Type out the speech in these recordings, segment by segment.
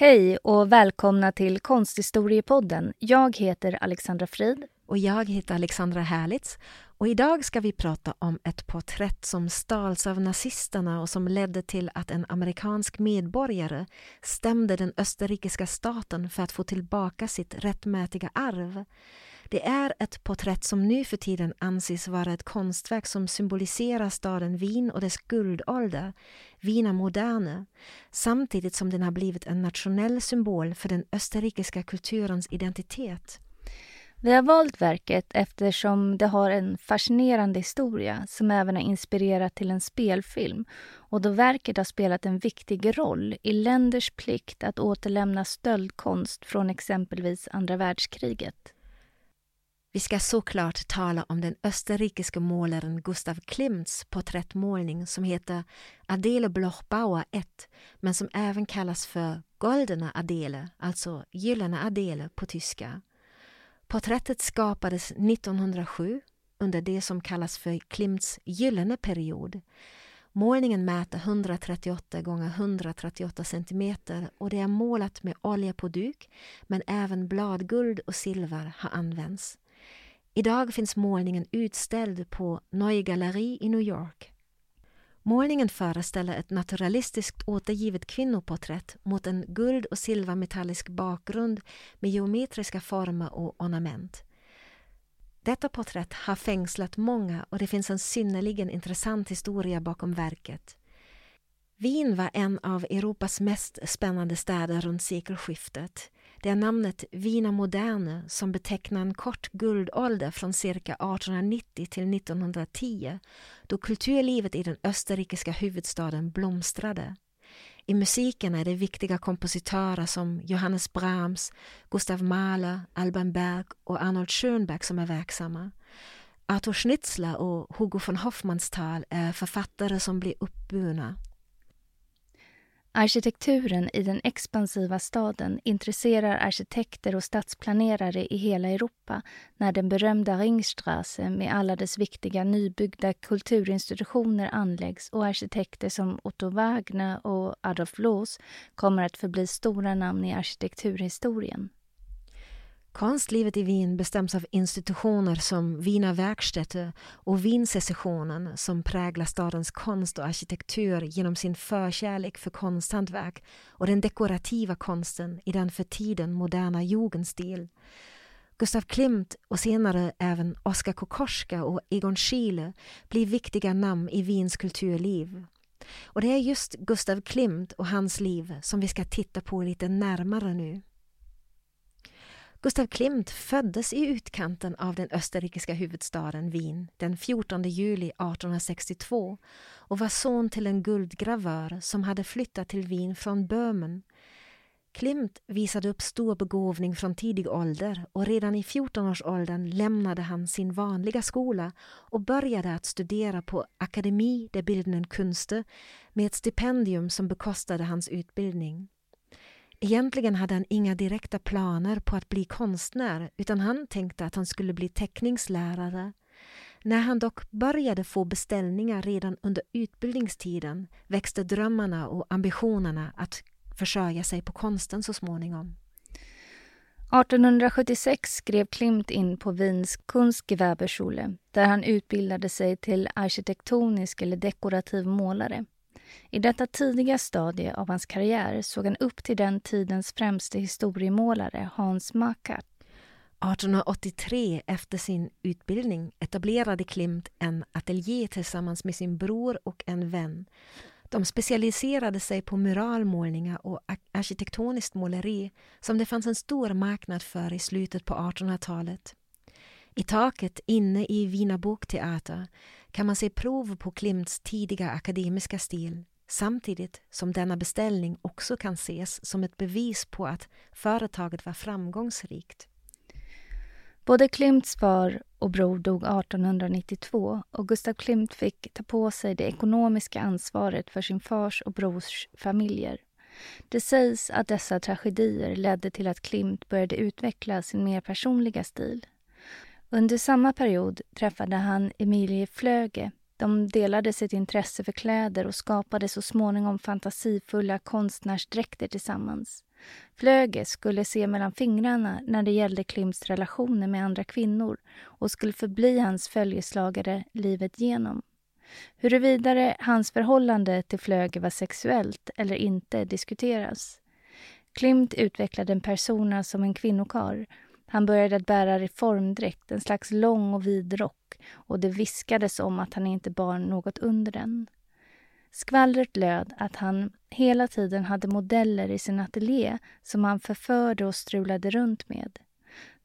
Hej och välkomna till Konsthistoriepodden. Jag heter Alexandra Frid. Och jag heter Alexandra Härlitz. Och idag ska vi prata om ett porträtt som stals av nazisterna och som ledde till att en amerikansk medborgare stämde den österrikiska staten för att få tillbaka sitt rättmätiga arv. Det är ett porträtt som nu för tiden anses vara ett konstverk som symboliserar staden Wien och dess guldålder, Wiener Moderne, samtidigt som den har blivit en nationell symbol för den österrikiska kulturens identitet. Vi har valt verket eftersom det har en fascinerande historia som även har inspirerat till en spelfilm och då verket har spelat en viktig roll i länders plikt att återlämna stöldkonst från exempelvis andra världskriget. Vi ska såklart tala om den österrikiske målaren Gustav Klimts porträttmålning som heter Adele Blochbauer 1 men som även kallas för Goldene Adele, alltså Gyllene Adele på tyska. Porträttet skapades 1907 under det som kallas för Klimts gyllene period. Målningen mäter 138 gånger 138 cm och det är målat med olja på duk men även bladguld och silver har använts. Idag finns målningen utställd på Neue Galerie i New York. Målningen föreställer ett naturalistiskt återgivet kvinnoporträtt mot en guld och silvermetallisk bakgrund med geometriska former och ornament. Detta porträtt har fängslat många och det finns en synnerligen intressant historia bakom verket. Wien var en av Europas mest spännande städer runt sekelskiftet. Det är namnet Wiener Moderne som betecknar en kort guldålder från cirka 1890 till 1910 då kulturlivet i den österrikiska huvudstaden blomstrade. I musiken är det viktiga kompositörer som Johannes Brahms, Gustav Mahler, Alban Berg och Arnold Schönberg som är verksamma. Arthur Schnitzler och Hugo von Hoffmannsthal är författare som blir uppburna. Arkitekturen i den expansiva staden intresserar arkitekter och stadsplanerare i hela Europa när den berömda Ringstrasse med alla dess viktiga nybyggda kulturinstitutioner anläggs och arkitekter som Otto Wagner och Adolf Loos kommer att förbli stora namn i arkitekturhistorien. Konstlivet i Wien bestäms av institutioner som Wiener Werkstätte och Wiensessionen som präglar stadens konst och arkitektur genom sin förkärlek för konsthantverk och den dekorativa konsten i den för tiden moderna jugendstil. Gustav Klimt och senare även Oskar Kokoschka och Egon Schiele blir viktiga namn i Wiens kulturliv. Och det är just Gustav Klimt och hans liv som vi ska titta på lite närmare nu. Gustav Klimt föddes i utkanten av den österrikiska huvudstaden Wien den 14 juli 1862 och var son till en guldgravör som hade flyttat till Wien från Böhmen. Klimt visade upp stor begåvning från tidig ålder och redan i 14-årsåldern lämnade han sin vanliga skola och började att studera på Akademie der Bildenden Künste med ett stipendium som bekostade hans utbildning. Egentligen hade han inga direkta planer på att bli konstnär utan han tänkte att han skulle bli teckningslärare. När han dock började få beställningar redan under utbildningstiden växte drömmarna och ambitionerna att försörja sig på konsten så småningom. 1876 skrev Klimt in på Wiens Kunstgewerbeschule där han utbildade sig till arkitektonisk eller dekorativ målare. I detta tidiga stadie av hans karriär såg han upp till den tidens främste historiemålare Hans Makart. 1883, efter sin utbildning, etablerade Klimt en ateljé tillsammans med sin bror och en vän. De specialiserade sig på muralmålningar och arkitektoniskt måleri som det fanns en stor marknad för i slutet på 1800-talet. I taket inne i Wiener Bokteater kan man se prov på Klimts tidiga akademiska stil. samtidigt som denna beställning också kan ses som ett bevis på att företaget var framgångsrikt. Både Klimts far och bror dog 1892 och Gustav Klimt fick ta på sig det ekonomiska ansvaret för sin fars och brors familjer. Det sägs att dessa tragedier ledde till att Klimt började utveckla sin mer personliga stil. Under samma period träffade han Emilie Flöge. De delade sitt intresse för kläder och skapade så småningom fantasifulla konstnärsdräkter tillsammans. Flöge skulle se mellan fingrarna när det gällde Klimts relationer med andra kvinnor och skulle förbli hans följeslagare livet genom. Huruvida hans förhållande till Flöge var sexuellt eller inte diskuteras. Klimt utvecklade en persona som en kvinnokar. Han började att bära reformdräkt, en slags lång och vid rock och det viskades om att han inte bar något under den. Skvallret löd att han hela tiden hade modeller i sin ateljé som han förförde och strulade runt med.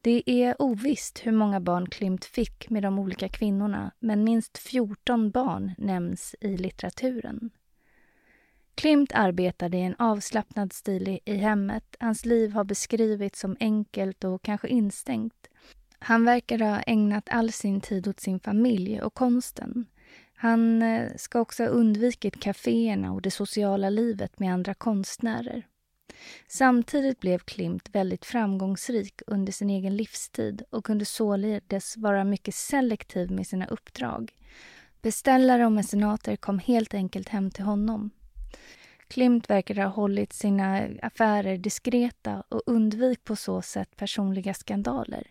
Det är ovisst hur många barn Klimt fick med de olika kvinnorna men minst 14 barn nämns i litteraturen. Klimt arbetade i en avslappnad stil i hemmet. Hans liv har beskrivits som enkelt och kanske instängt. Han verkar ha ägnat all sin tid åt sin familj och konsten. Han eh, ska också ha undvikit kaféerna och det sociala livet med andra konstnärer. Samtidigt blev Klimt väldigt framgångsrik under sin egen livstid och kunde således vara mycket selektiv med sina uppdrag. Beställare och mecenater kom helt enkelt hem till honom. Klimt verkar ha hållit sina affärer diskreta och undvik på så sätt personliga skandaler.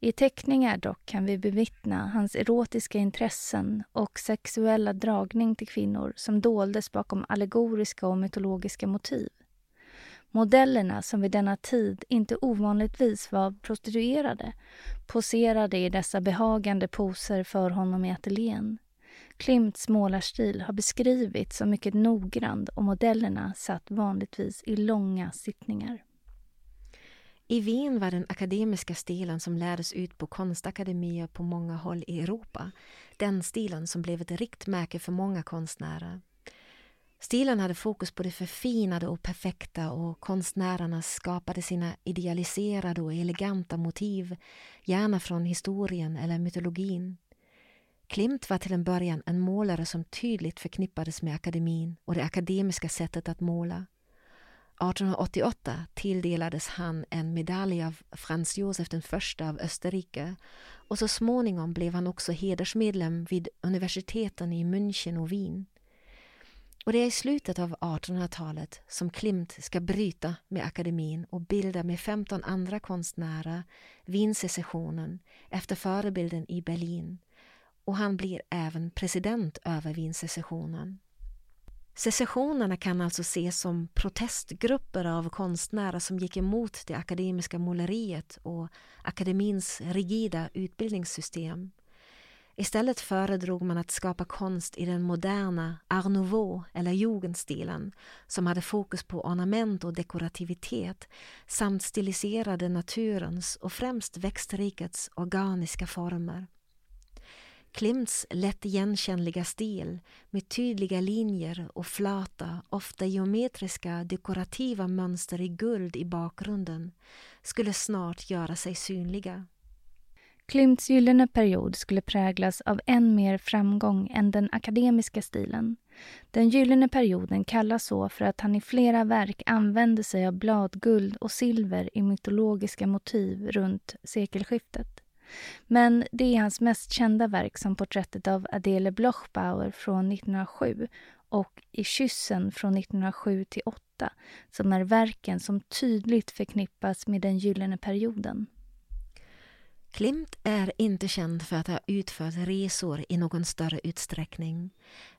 I teckningar dock kan vi bevittna hans erotiska intressen och sexuella dragning till kvinnor som doldes bakom allegoriska och mytologiska motiv. Modellerna, som vid denna tid inte ovanligtvis var prostituerade, poserade i dessa behagande poser för honom i ateljén. Klimts målarstil har beskrivits som mycket noggrann och modellerna satt vanligtvis i långa sittningar. I Wien var den akademiska stilen som lärdes ut på konstakademier på många håll i Europa den stilen som blev ett riktmärke för många konstnärer. Stilen hade fokus på det förfinade och perfekta och konstnärerna skapade sina idealiserade och eleganta motiv, gärna från historien eller mytologin. Klimt var till en början en målare som tydligt förknippades med akademin och det akademiska sättet att måla. 1888 tilldelades han en medalj av Franz Josef I av Österrike och så småningom blev han också hedersmedlem vid universiteten i München och Wien. Och det är i slutet av 1800-talet som Klimt ska bryta med akademin och bilda med 15 andra konstnärer Wiensecessionen efter förebilden i Berlin. Och han blir även president över Wiensecessionen. Secessionerna kan alltså ses som protestgrupper av konstnärer som gick emot det akademiska måleriet och akademins rigida utbildningssystem. Istället föredrog man att skapa konst i den moderna Art Nouveau eller Jugendstilen som hade fokus på ornament och dekorativitet samt stiliserade naturens och främst växtrikets organiska former. Klimts lätt igenkännliga stil med tydliga linjer och flata, ofta geometriska dekorativa mönster i guld i bakgrunden skulle snart göra sig synliga. Klimts gyllene period skulle präglas av än mer framgång än den akademiska stilen. Den gyllene perioden kallas så för att han i flera verk använde sig av bladguld och silver i mytologiska motiv runt sekelskiftet. Men det är hans mest kända verk som porträttet av Adele Blochbauer från 1907 och I kyssen från 1907 till 8 som är verken som tydligt förknippas med den gyllene perioden. Klimt är inte känd för att ha utfört resor i någon större utsträckning.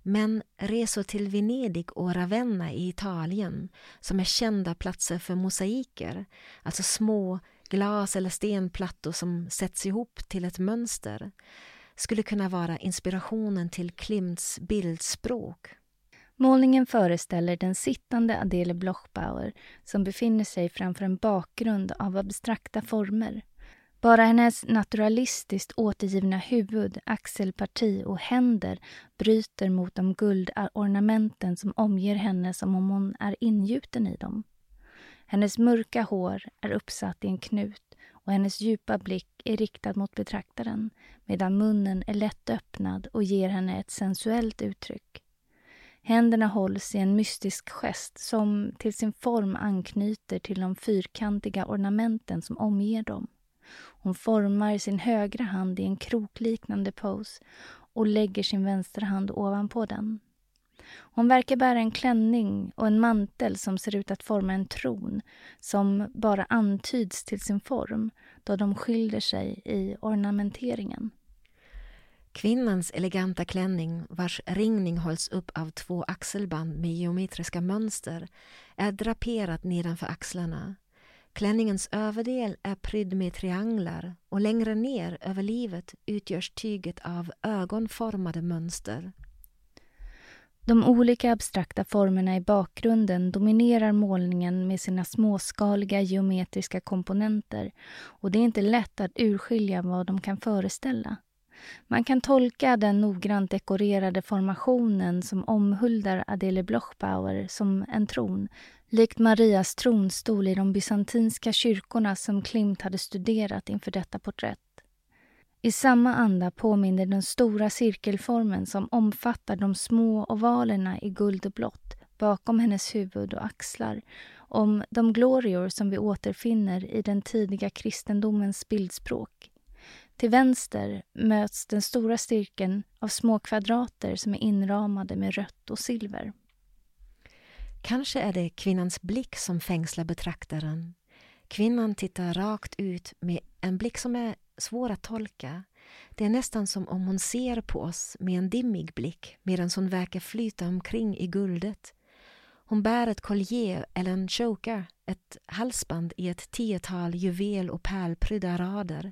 Men resor till Venedig och Ravenna i Italien, som är kända platser för mosaiker, alltså små glas eller stenplattor som sätts ihop till ett mönster, skulle kunna vara inspirationen till Klimts bildspråk. Målningen föreställer den sittande Adele Blochbauer som befinner sig framför en bakgrund av abstrakta former. Bara hennes naturalistiskt återgivna huvud, axelparti och händer bryter mot de guldornamenten som omger henne som om hon är ingjuten i dem. Hennes mörka hår är uppsatt i en knut och hennes djupa blick är riktad mot betraktaren medan munnen är lätt öppnad och ger henne ett sensuellt uttryck. Händerna hålls i en mystisk gest som till sin form anknyter till de fyrkantiga ornamenten som omger dem. Hon formar sin högra hand i en krokliknande pose och lägger sin vänstra hand ovanpå den. Hon verkar bära en klänning och en mantel som ser ut att forma en tron som bara antyds till sin form då de skiljer sig i ornamenteringen. Kvinnans eleganta klänning, vars ringning hålls upp av två axelband med geometriska mönster, är draperat nedanför axlarna. Klänningens överdel är prydd med trianglar och längre ner över livet utgörs tyget av ögonformade mönster. De olika abstrakta formerna i bakgrunden dominerar målningen med sina småskaliga geometriska komponenter och det är inte lätt att urskilja vad de kan föreställa. Man kan tolka den noggrant dekorerade formationen som omhuldar Adele Blochbauer som en tron, likt Marias tronstol i de bysantinska kyrkorna som Klimt hade studerat inför detta porträtt. I samma anda påminner den stora cirkelformen som omfattar de små ovalerna i guld och blått bakom hennes huvud och axlar om de glorior som vi återfinner i den tidiga kristendomens bildspråk. Till vänster möts den stora cirkeln av små kvadrater som är inramade med rött och silver. Kanske är det kvinnans blick som fängslar betraktaren. Kvinnan tittar rakt ut med en blick som är svår att tolka. Det är nästan som om hon ser på oss med en dimmig blick medan hon verkar flyta omkring i guldet. Hon bär ett collier eller en choker, ett halsband i ett tiotal juvel och pärlprydda rader.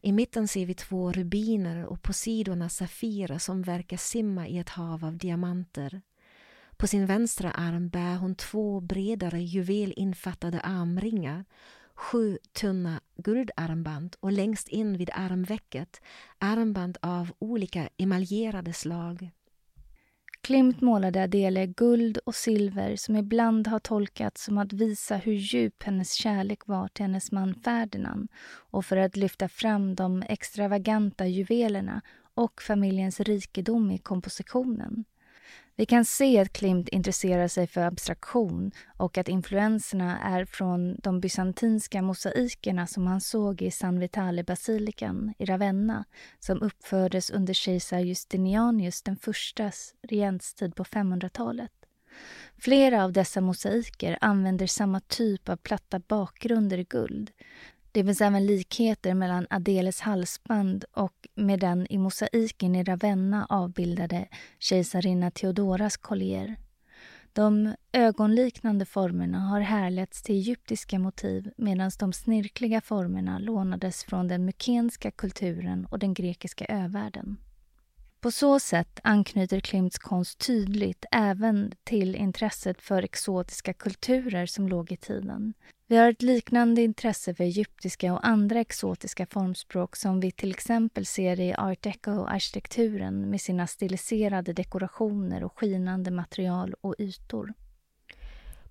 I mitten ser vi två rubiner och på sidorna safirer som verkar simma i ett hav av diamanter. På sin vänstra arm bär hon två bredare juvelinfattade armringar sju tunna guldarmband och längst in vid armvecket armband av olika emaljerade slag. Klimt målade Adele guld och silver som ibland har tolkats som att visa hur djup hennes kärlek var till hennes man Ferdinand och för att lyfta fram de extravaganta juvelerna och familjens rikedom i kompositionen. Vi kan se att Klimt intresserar sig för abstraktion och att influenserna är från de bysantinska mosaikerna som han såg i San Vitale-basilikan i Ravenna som uppfördes under kejsar Justinianus den förstas regenstid på 500-talet. Flera av dessa mosaiker använder samma typ av platta bakgrunder i guld. Det finns även likheter mellan Adeles halsband och med den i mosaiken i Ravenna avbildade kejsarinna Theodoras kollier. De ögonliknande formerna har härletts till egyptiska motiv medan de snirkliga formerna lånades från den mykenska kulturen och den grekiska övärlden. På så sätt anknyter Klimts konst tydligt även till intresset för exotiska kulturer som låg i tiden. Vi har ett liknande intresse för egyptiska och andra exotiska formspråk som vi till exempel ser i art deco-arkitekturen med sina stiliserade dekorationer och skinande material och ytor.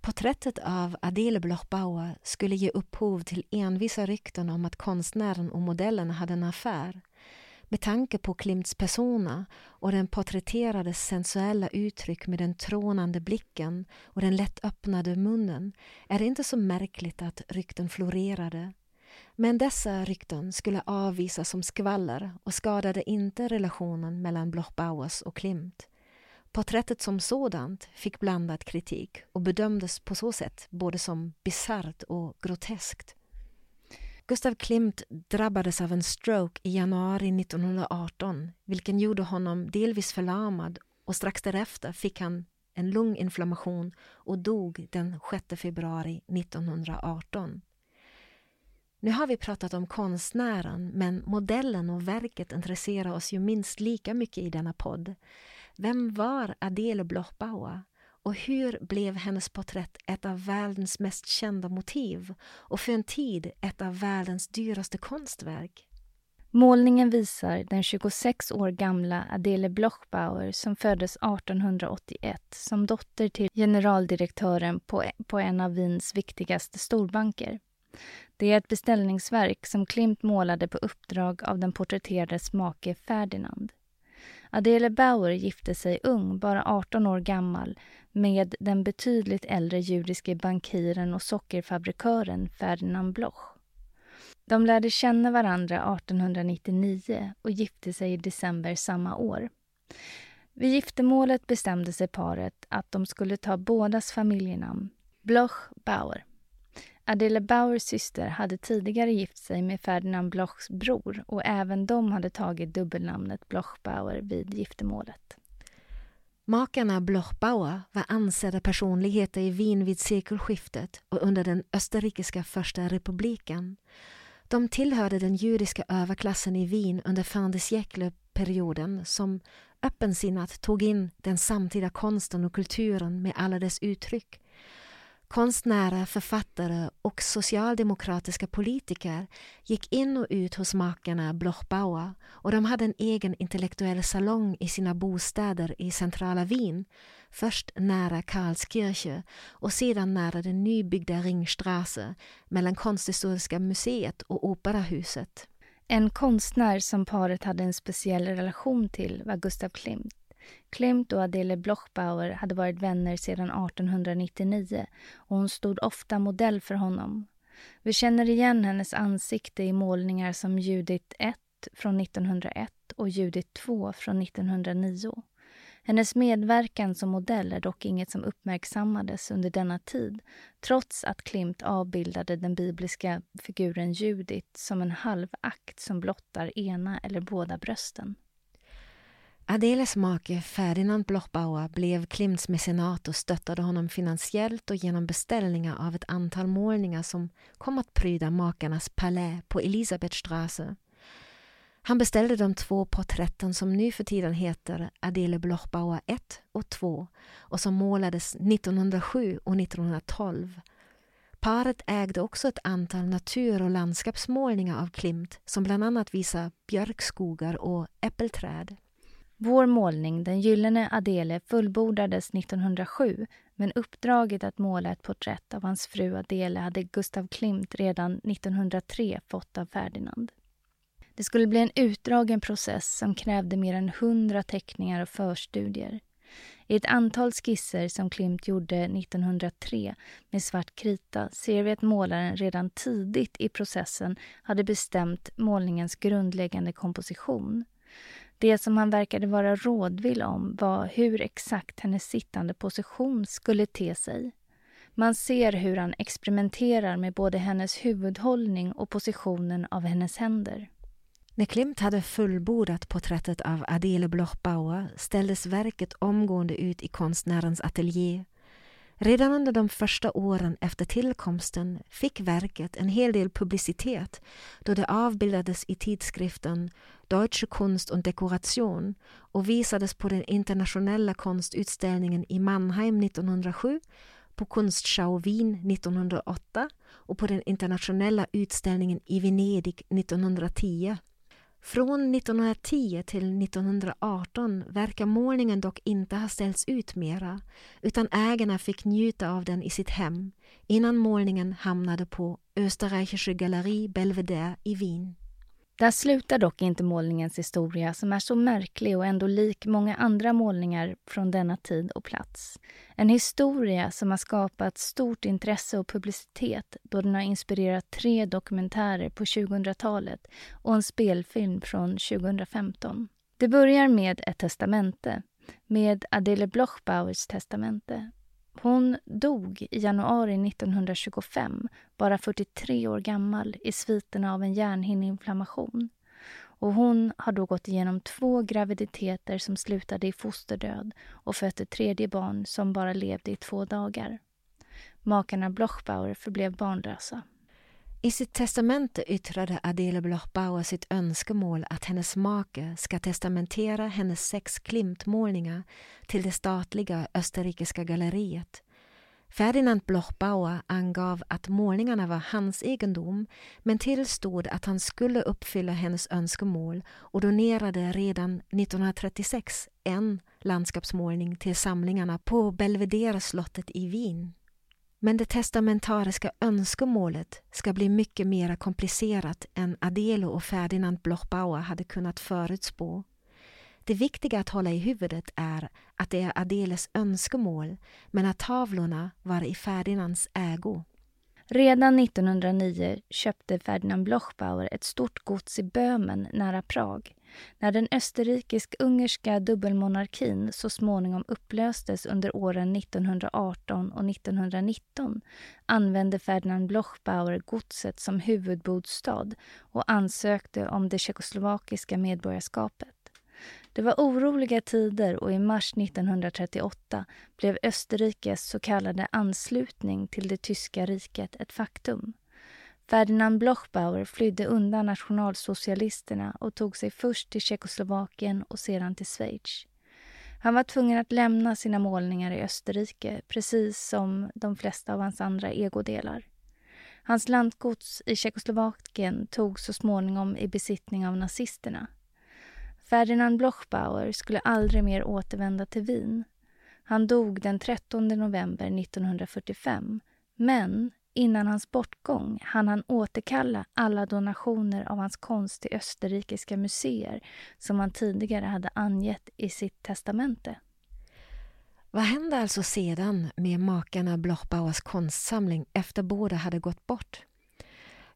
Porträttet av Adele Bloch-Bauer skulle ge upphov till envisa rykten om att konstnären och modellen hade en affär med tanke på Klimts persona och den porträtterade sensuella uttryck med den trånande blicken och den lätt öppnade munnen är det inte så märkligt att rykten florerade. Men dessa rykten skulle avvisas som skvaller och skadade inte relationen mellan Bloch-Bauers och Klimt. Porträttet som sådant fick blandad kritik och bedömdes på så sätt både som bisarrt och groteskt. Gustav Klimt drabbades av en stroke i januari 1918 vilken gjorde honom delvis förlamad och strax därefter fick han en lunginflammation och dog den 6 februari 1918. Nu har vi pratat om konstnären men modellen och verket intresserar oss ju minst lika mycket i denna podd. Vem var Adele Bloch-Bauer och hur blev hennes porträtt ett av världens mest kända motiv och för en tid ett av världens dyraste konstverk? Målningen visar den 26 år gamla Adele Blochbauer som föddes 1881 som dotter till generaldirektören på, e-, på en av Wiens viktigaste storbanker. Det är ett beställningsverk som Klimt målade på uppdrag av den porträtterades make Ferdinand. Adele Bauer gifte sig ung, bara 18 år gammal med den betydligt äldre judiske bankiren och sockerfabrikören Ferdinand Bloch. De lärde känna varandra 1899 och gifte sig i december samma år. Vid giftermålet bestämde sig paret att de skulle ta bådas familjenamn, Bloch Bauer. Adele Bauers syster hade tidigare gift sig med Ferdinand Blochs bror och även de hade tagit dubbelnamnet Bloch-Bauer vid giftermålet. Makarna Bloch-Bauer var ansedda personligheter i Wien vid sekelskiftet och under den österrikiska första republiken. De tillhörde den judiska överklassen i Wien under fin de siècle-perioden som öppensinnat tog in den samtida konsten och kulturen med alla dess uttryck Konstnärer, författare och socialdemokratiska politiker gick in och ut hos makarna Blochbauer och de hade en egen intellektuell salong i sina bostäder i centrala Wien. Först nära Karlskirche och sedan nära den nybyggda Ringstrasse mellan Konsthistoriska museet och Operahuset. En konstnär som paret hade en speciell relation till var Gustav Klimt. Klimt och Adele Blochbauer hade varit vänner sedan 1899 och hon stod ofta modell för honom. Vi känner igen hennes ansikte i målningar som Judit 1 från 1901 och Judit 2 från 1909. Hennes medverkan som modell är dock inget som uppmärksammades under denna tid trots att Klimt avbildade den bibliska figuren Judit som en halvakt som blottar ena eller båda brösten. Adeles make Ferdinand Blochbauer blev Klimts mecenat och stöttade honom finansiellt och genom beställningar av ett antal målningar som kom att pryda makarnas palä på Elisabethstrasse. Han beställde de två porträtten som nu för tiden heter Adele Blochbauer 1 och 2 och som målades 1907 och 1912. Paret ägde också ett antal natur och landskapsmålningar av Klimt som bland annat visar björkskogar och äppelträd. Vår målning, Den gyllene Adele, fullbordades 1907 men uppdraget att måla ett porträtt av hans fru Adele hade Gustav Klimt redan 1903 fått av Ferdinand. Det skulle bli en utdragen process som krävde mer än hundra teckningar och förstudier. I ett antal skisser som Klimt gjorde 1903 med svart krita ser vi att målaren redan tidigt i processen hade bestämt målningens grundläggande komposition. Det som han verkade vara rådvill om var hur exakt hennes sittande position skulle te sig. Man ser hur han experimenterar med både hennes huvudhållning och positionen av hennes händer. När Klimt hade fullbordat porträttet av Adele Bloch-Bauer ställdes verket omgående ut i konstnärens ateljé Redan under de första åren efter tillkomsten fick verket en hel del publicitet då det avbildades i tidskriften Deutsche Kunst und Dekoration och visades på den internationella konstutställningen i Mannheim 1907, på Kunstschau Wien 1908 och på den internationella utställningen i Venedig 1910. Från 1910 till 1918 verkar målningen dock inte ha ställts ut mera utan ägarna fick njuta av den i sitt hem innan målningen hamnade på Österreichische Galerie Belvedere i Wien. Där slutar dock inte målningens historia som är så märklig och ändå lik många andra målningar från denna tid och plats. En historia som har skapat stort intresse och publicitet då den har inspirerat tre dokumentärer på 2000-talet och en spelfilm från 2015. Det börjar med ett testamente, med Adele Blochbauers testamente hon dog i januari 1925, bara 43 år gammal, i sviterna av en hjärnhinneinflammation. Och hon har då gått igenom två graviditeter som slutade i fosterdöd och fött ett tredje barn som bara levde i två dagar. Makarna Blochbauer förblev barnlösa. I sitt testamente yttrade Adele Bloch-Bauer sitt önskemål att hennes make ska testamentera hennes sex klimtmålningar till det statliga österrikiska galleriet. Ferdinand Bloch-Bauer angav att målningarna var hans egendom men tillstod att han skulle uppfylla hennes önskemål och donerade redan 1936 en landskapsmålning till samlingarna på Belvedere-slottet i Wien. Men det testamentariska önskemålet ska bli mycket mer komplicerat än Adelo och Ferdinand Bloch-Bauer hade kunnat förutspå. Det viktiga att hålla i huvudet är att det är Adeles önskemål men att tavlorna var i Ferdinands ägo. Redan 1909 köpte Ferdinand Bloch-Bauer ett stort gods i Böhmen nära Prag. När den österrikisk-ungerska dubbelmonarkin så småningom upplöstes under åren 1918 och 1919 använde Ferdinand Blochbauer godset som huvudbostad och ansökte om det tjeckoslovakiska medborgarskapet. Det var oroliga tider och i mars 1938 blev Österrikes så kallade anslutning till det tyska riket ett faktum. Ferdinand Blochbauer flydde undan nationalsocialisterna och tog sig först till Tjeckoslovakien och sedan till Schweiz. Han var tvungen att lämna sina målningar i Österrike precis som de flesta av hans andra egodelar. Hans lantgods i Tjeckoslovakien togs så småningom i besittning av nazisterna. Ferdinand Blochbauer skulle aldrig mer återvända till Wien. Han dog den 13 november 1945 men innan hans bortgång hann han återkalla alla donationer av hans konst till österrikiska museer som han tidigare hade angett i sitt testamente. Vad hände alltså sedan med makarna Bloch-Bauers konstsamling efter båda hade gått bort?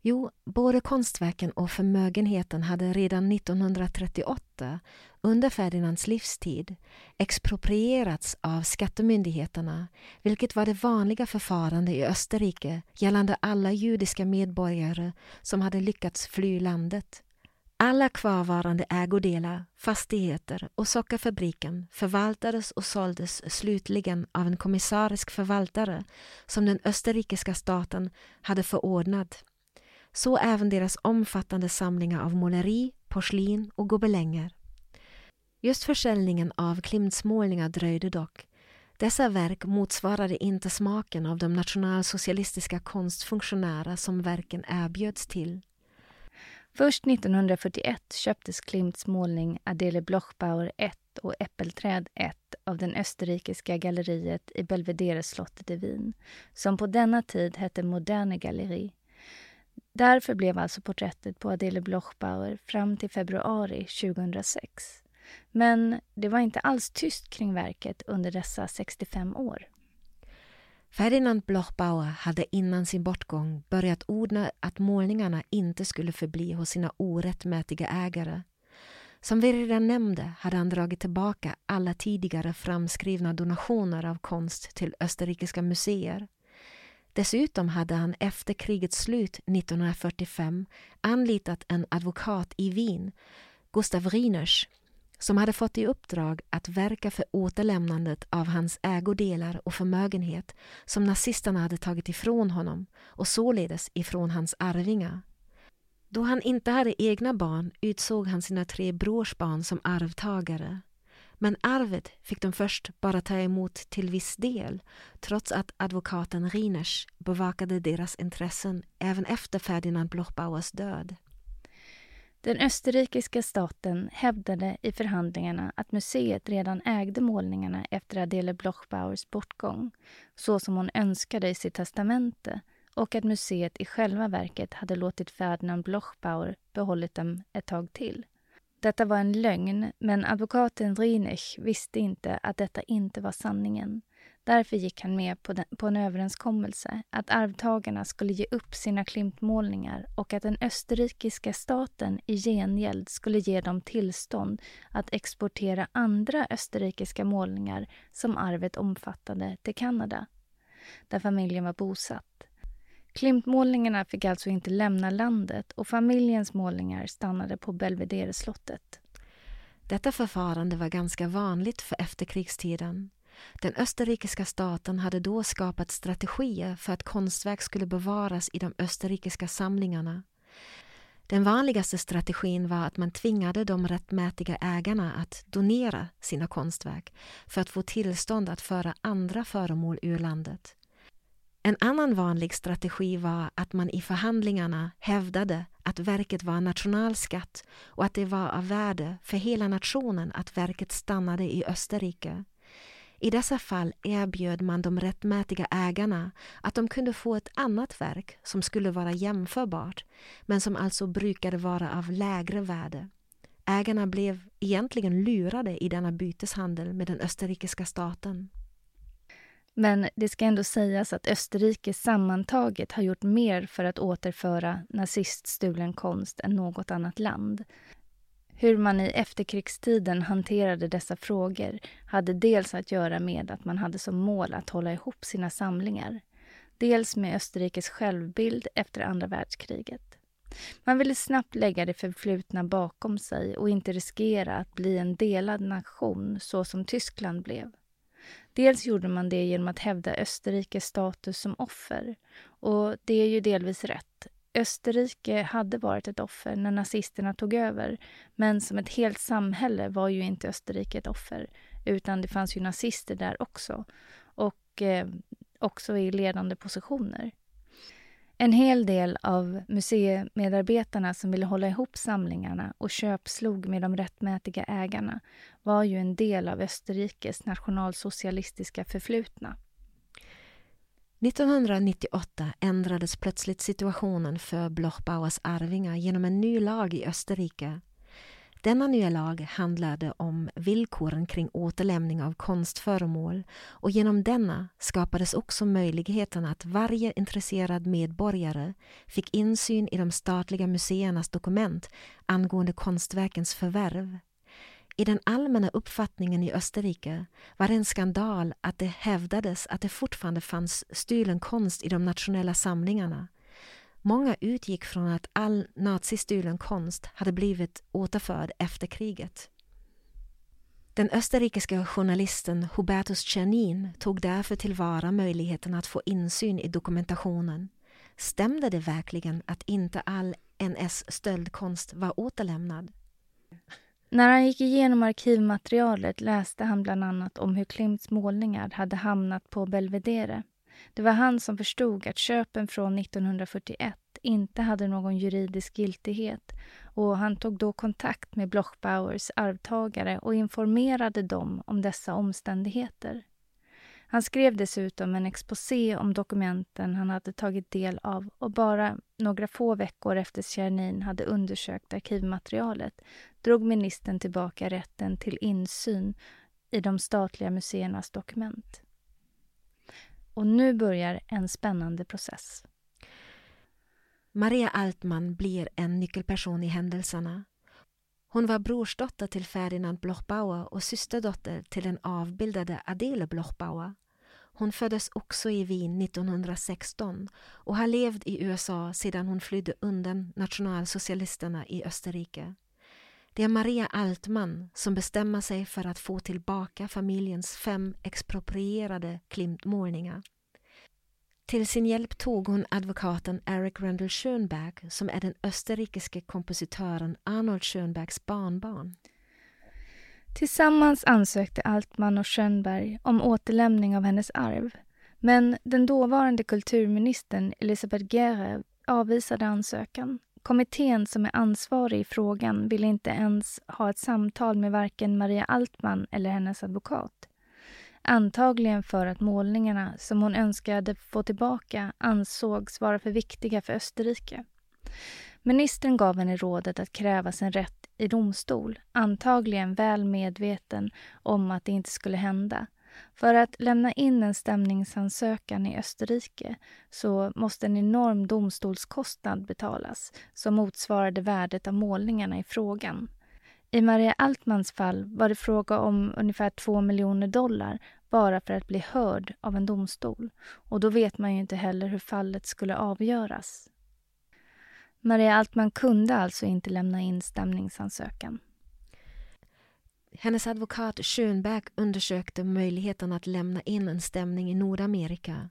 Jo, både konstverken och förmögenheten hade redan 1938, under Ferdinands livstid, exproprierats av skattemyndigheterna, vilket var det vanliga förfarande i Österrike gällande alla judiska medborgare som hade lyckats fly landet. Alla kvarvarande ägodelar, fastigheter och sockerfabriken förvaltades och såldes slutligen av en kommissarisk förvaltare som den österrikiska staten hade förordnat så även deras omfattande samlingar av måleri, porslin och gobelänger. Just försäljningen av Klimts målningar dröjde dock. Dessa verk motsvarade inte smaken av de nationalsocialistiska konstfunktionärer som verken erbjöds till. Först 1941 köptes Klimts målning Adele Blochbauer 1 och Äppelträd 1 av den österrikiska galleriet i Belvedere-slottet i Wien, som på denna tid hette Moderne Galleri. Därför blev alltså porträttet på Adele Blochbauer fram till februari 2006. Men det var inte alls tyst kring verket under dessa 65 år. Ferdinand Blochbauer hade innan sin bortgång börjat ordna att målningarna inte skulle förbli hos sina orättmätiga ägare. Som vi redan nämnde hade han dragit tillbaka alla tidigare framskrivna donationer av konst till österrikiska museer. Dessutom hade han efter krigets slut 1945 anlitat en advokat i Wien, Gustav Rieners, som hade fått i uppdrag att verka för återlämnandet av hans ägodelar och förmögenhet som nazisterna hade tagit ifrån honom och således ifrån hans arvingar. Då han inte hade egna barn utsåg han sina tre brorsbarn som arvtagare. Men arvet fick de först bara ta emot till viss del trots att advokaten Riners bevakade deras intressen även efter Ferdinand Blochbauers död. Den österrikiska staten hävdade i förhandlingarna att museet redan ägde målningarna efter Adele Blochbauers bortgång, så som hon önskade i sitt testamente och att museet i själva verket hade låtit Ferdinand Blochbauer behållit dem ett tag till. Detta var en lögn, men advokaten Drinech visste inte att detta inte var sanningen. Därför gick han med på, den, på en överenskommelse att arvtagarna skulle ge upp sina Klimt-målningar och att den österrikiska staten i gengäld skulle ge dem tillstånd att exportera andra österrikiska målningar som arvet omfattade till Kanada, där familjen var bosatt. Klimtmålningarna fick alltså inte lämna landet och familjens målningar stannade på Belvedere-slottet. Detta förfarande var ganska vanligt för efterkrigstiden. Den österrikiska staten hade då skapat strategier för att konstverk skulle bevaras i de österrikiska samlingarna. Den vanligaste strategin var att man tvingade de rättmätiga ägarna att donera sina konstverk för att få tillstånd att föra andra föremål ur landet. En annan vanlig strategi var att man i förhandlingarna hävdade att verket var en nationalskatt och att det var av värde för hela nationen att verket stannade i Österrike. I dessa fall erbjöd man de rättmätiga ägarna att de kunde få ett annat verk som skulle vara jämförbart men som alltså brukade vara av lägre värde. Ägarna blev egentligen lurade i denna byteshandel med den österrikiska staten. Men det ska ändå sägas att Österrike sammantaget har gjort mer för att återföra naziststulen konst än något annat land. Hur man i efterkrigstiden hanterade dessa frågor hade dels att göra med att man hade som mål att hålla ihop sina samlingar. Dels med Österrikes självbild efter andra världskriget. Man ville snabbt lägga det förflutna bakom sig och inte riskera att bli en delad nation så som Tyskland blev. Dels gjorde man det genom att hävda Österrikes status som offer. Och det är ju delvis rätt. Österrike hade varit ett offer när nazisterna tog över men som ett helt samhälle var ju inte Österrike ett offer utan det fanns ju nazister där också och eh, också i ledande positioner. En hel del av museimedarbetarna som ville hålla ihop samlingarna och köpslog med de rättmätiga ägarna var ju en del av Österrikes nationalsocialistiska förflutna. 1998 ändrades plötsligt situationen för Blochbauers arvingar genom en ny lag i Österrike denna nya lag handlade om villkoren kring återlämning av konstföremål och genom denna skapades också möjligheten att varje intresserad medborgare fick insyn i de statliga museernas dokument angående konstverkens förvärv. I den allmänna uppfattningen i Österrike var det en skandal att det hävdades att det fortfarande fanns stulen konst i de nationella samlingarna Många utgick från att all nazistulen konst hade blivit återförd efter kriget. Den österrikiska journalisten Hubertus Czernin tog därför tillvara möjligheten att få insyn i dokumentationen. Stämde det verkligen att inte all NS-stöldkonst var återlämnad? När han gick igenom arkivmaterialet läste han bland annat om hur Klimts målningar hade hamnat på Belvedere. Det var han som förstod att köpen från 1941 inte hade någon juridisk giltighet och han tog då kontakt med Blochbauers arvtagare och informerade dem om dessa omständigheter. Han skrev dessutom en exposé om dokumenten han hade tagit del av och bara några få veckor efter Tjernin hade undersökt arkivmaterialet drog ministern tillbaka rätten till insyn i de statliga museernas dokument. Och nu börjar en spännande process. Maria Altman blir en nyckelperson i händelserna. Hon var brorsdotter till Ferdinand Blochbauer och systerdotter till den avbildade Adele Blochbauer. Hon föddes också i Wien 1916 och har levt i USA sedan hon flydde undan nationalsocialisterna i Österrike. Det är Maria Altman som bestämmer sig för att få tillbaka familjens fem exproprierade Klimt-målningar. Till sin hjälp tog hon advokaten Eric Randall Schönberg som är den österrikiske kompositören Arnold Schönbergs barnbarn. Tillsammans ansökte Altman och Schönberg om återlämning av hennes arv. Men den dåvarande kulturministern Elisabeth Gere avvisade ansökan. Kommittén som är ansvarig i frågan ville inte ens ha ett samtal med varken Maria Altman eller hennes advokat. Antagligen för att målningarna som hon önskade få tillbaka ansågs vara för viktiga för Österrike. Ministern gav henne rådet att kräva sin rätt i domstol, antagligen väl medveten om att det inte skulle hända. För att lämna in en stämningsansökan i Österrike så måste en enorm domstolskostnad betalas som motsvarade värdet av målningarna i frågan. I Maria Altmans fall var det fråga om ungefär två miljoner dollar bara för att bli hörd av en domstol och då vet man ju inte heller hur fallet skulle avgöras. Maria Altman kunde alltså inte lämna in stämningsansökan. Hennes advokat Schönberg undersökte möjligheten att lämna in en stämning i Nordamerika.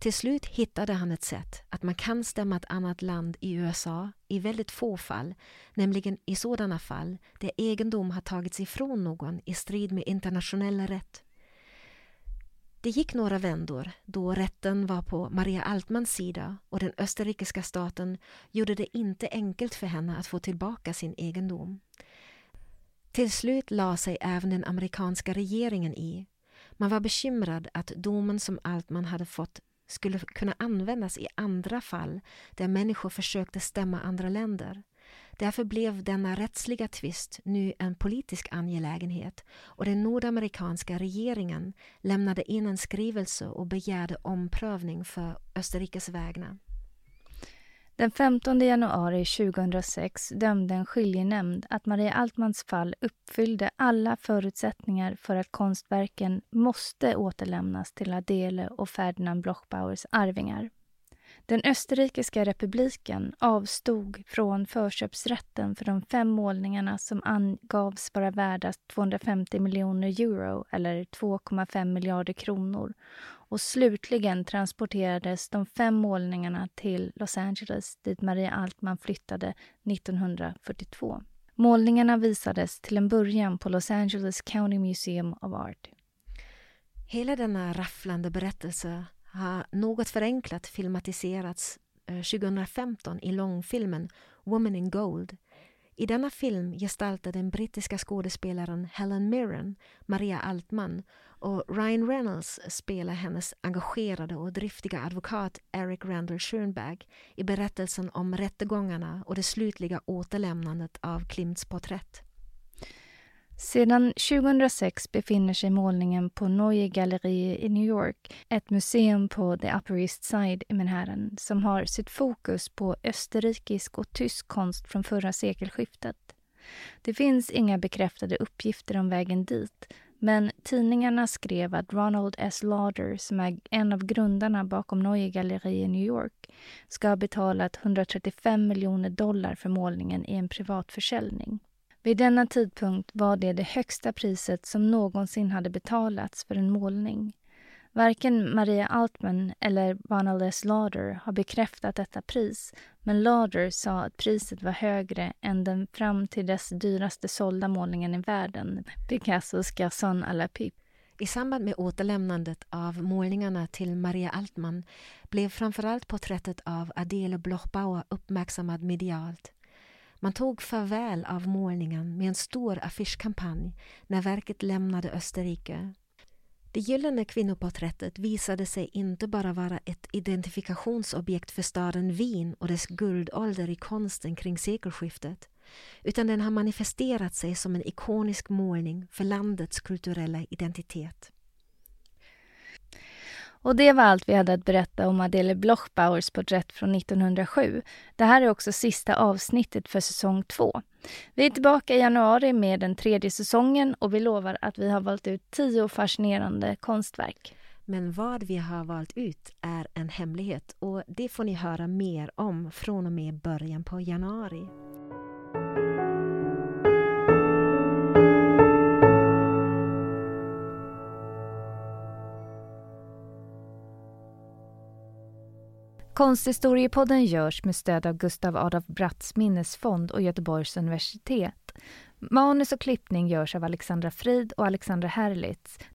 Till slut hittade han ett sätt att man kan stämma ett annat land i USA i väldigt få fall, nämligen i sådana fall där egendom har tagits ifrån någon i strid med internationell rätt. Det gick några vändor då rätten var på Maria Altmans sida och den österrikiska staten gjorde det inte enkelt för henne att få tillbaka sin egendom. Till slut la sig även den amerikanska regeringen i. Man var bekymrad att domen som Altman hade fått skulle kunna användas i andra fall där människor försökte stämma andra länder. Därför blev denna rättsliga tvist nu en politisk angelägenhet och den nordamerikanska regeringen lämnade in en skrivelse och begärde omprövning för Österrikes vägnar. Den 15 januari 2006 dömde en skiljenämnd att Maria Altmans fall uppfyllde alla förutsättningar för att konstverken måste återlämnas till Adele och Ferdinand Blochbauers arvingar. Den österrikiska republiken avstod från förköpsrätten för de fem målningarna som angavs vara värda 250 miljoner euro eller 2,5 miljarder kronor och slutligen transporterades de fem målningarna till Los Angeles dit Maria Altman flyttade 1942. Målningarna visades till en början på Los Angeles County Museum of Art. Hela denna rafflande berättelse har något förenklat filmatiserats eh, 2015 i långfilmen Woman in Gold. I denna film gestaltar den brittiska skådespelaren Helen Mirren Maria Altman och Ryan Reynolds spelar hennes engagerade och driftiga advokat Eric Randall Schönberg i berättelsen om rättegångarna och det slutliga återlämnandet av Klimts porträtt. Sedan 2006 befinner sig målningen på Neue Galerie i New York, ett museum på the Upper East Side i Manhattan som har sitt fokus på österrikisk och tysk konst från förra sekelskiftet. Det finns inga bekräftade uppgifter om vägen dit men tidningarna skrev att Ronald S. Lauder, som är en av grundarna bakom Neue Galerie i New York, ska ha betalat 135 miljoner dollar för målningen i en privat försäljning. Vid denna tidpunkt var det det högsta priset som någonsin hade betalats för en målning. Varken Maria Altman eller Ronald Lauder har bekräftat detta pris men Lauder sa att priset var högre än den fram till dess dyraste sålda målningen i världen, Picassos Garçon à la Pipe. I samband med återlämnandet av målningarna till Maria Altman blev framförallt porträttet av Adele Blochbauer uppmärksammad medialt. Man tog farväl av målningen med en stor affischkampanj när verket lämnade Österrike. Det gyllene kvinnoporträttet visade sig inte bara vara ett identifikationsobjekt för staden Wien och dess guldålder i konsten kring sekelskiftet utan den har manifesterat sig som en ikonisk målning för landets kulturella identitet. Och det var allt vi hade att berätta om Adele Blochbauers porträtt från 1907. Det här är också sista avsnittet för säsong två. Vi är tillbaka i januari med den tredje säsongen och vi lovar att vi har valt ut tio fascinerande konstverk. Men vad vi har valt ut är en hemlighet och det får ni höra mer om från och med början på januari. Konsthistoriepodden görs med stöd av Gustav Adolf Bratts minnesfond och Göteborgs universitet. Manus och klippning görs av Alexandra Frid och Alexandra Herlitz.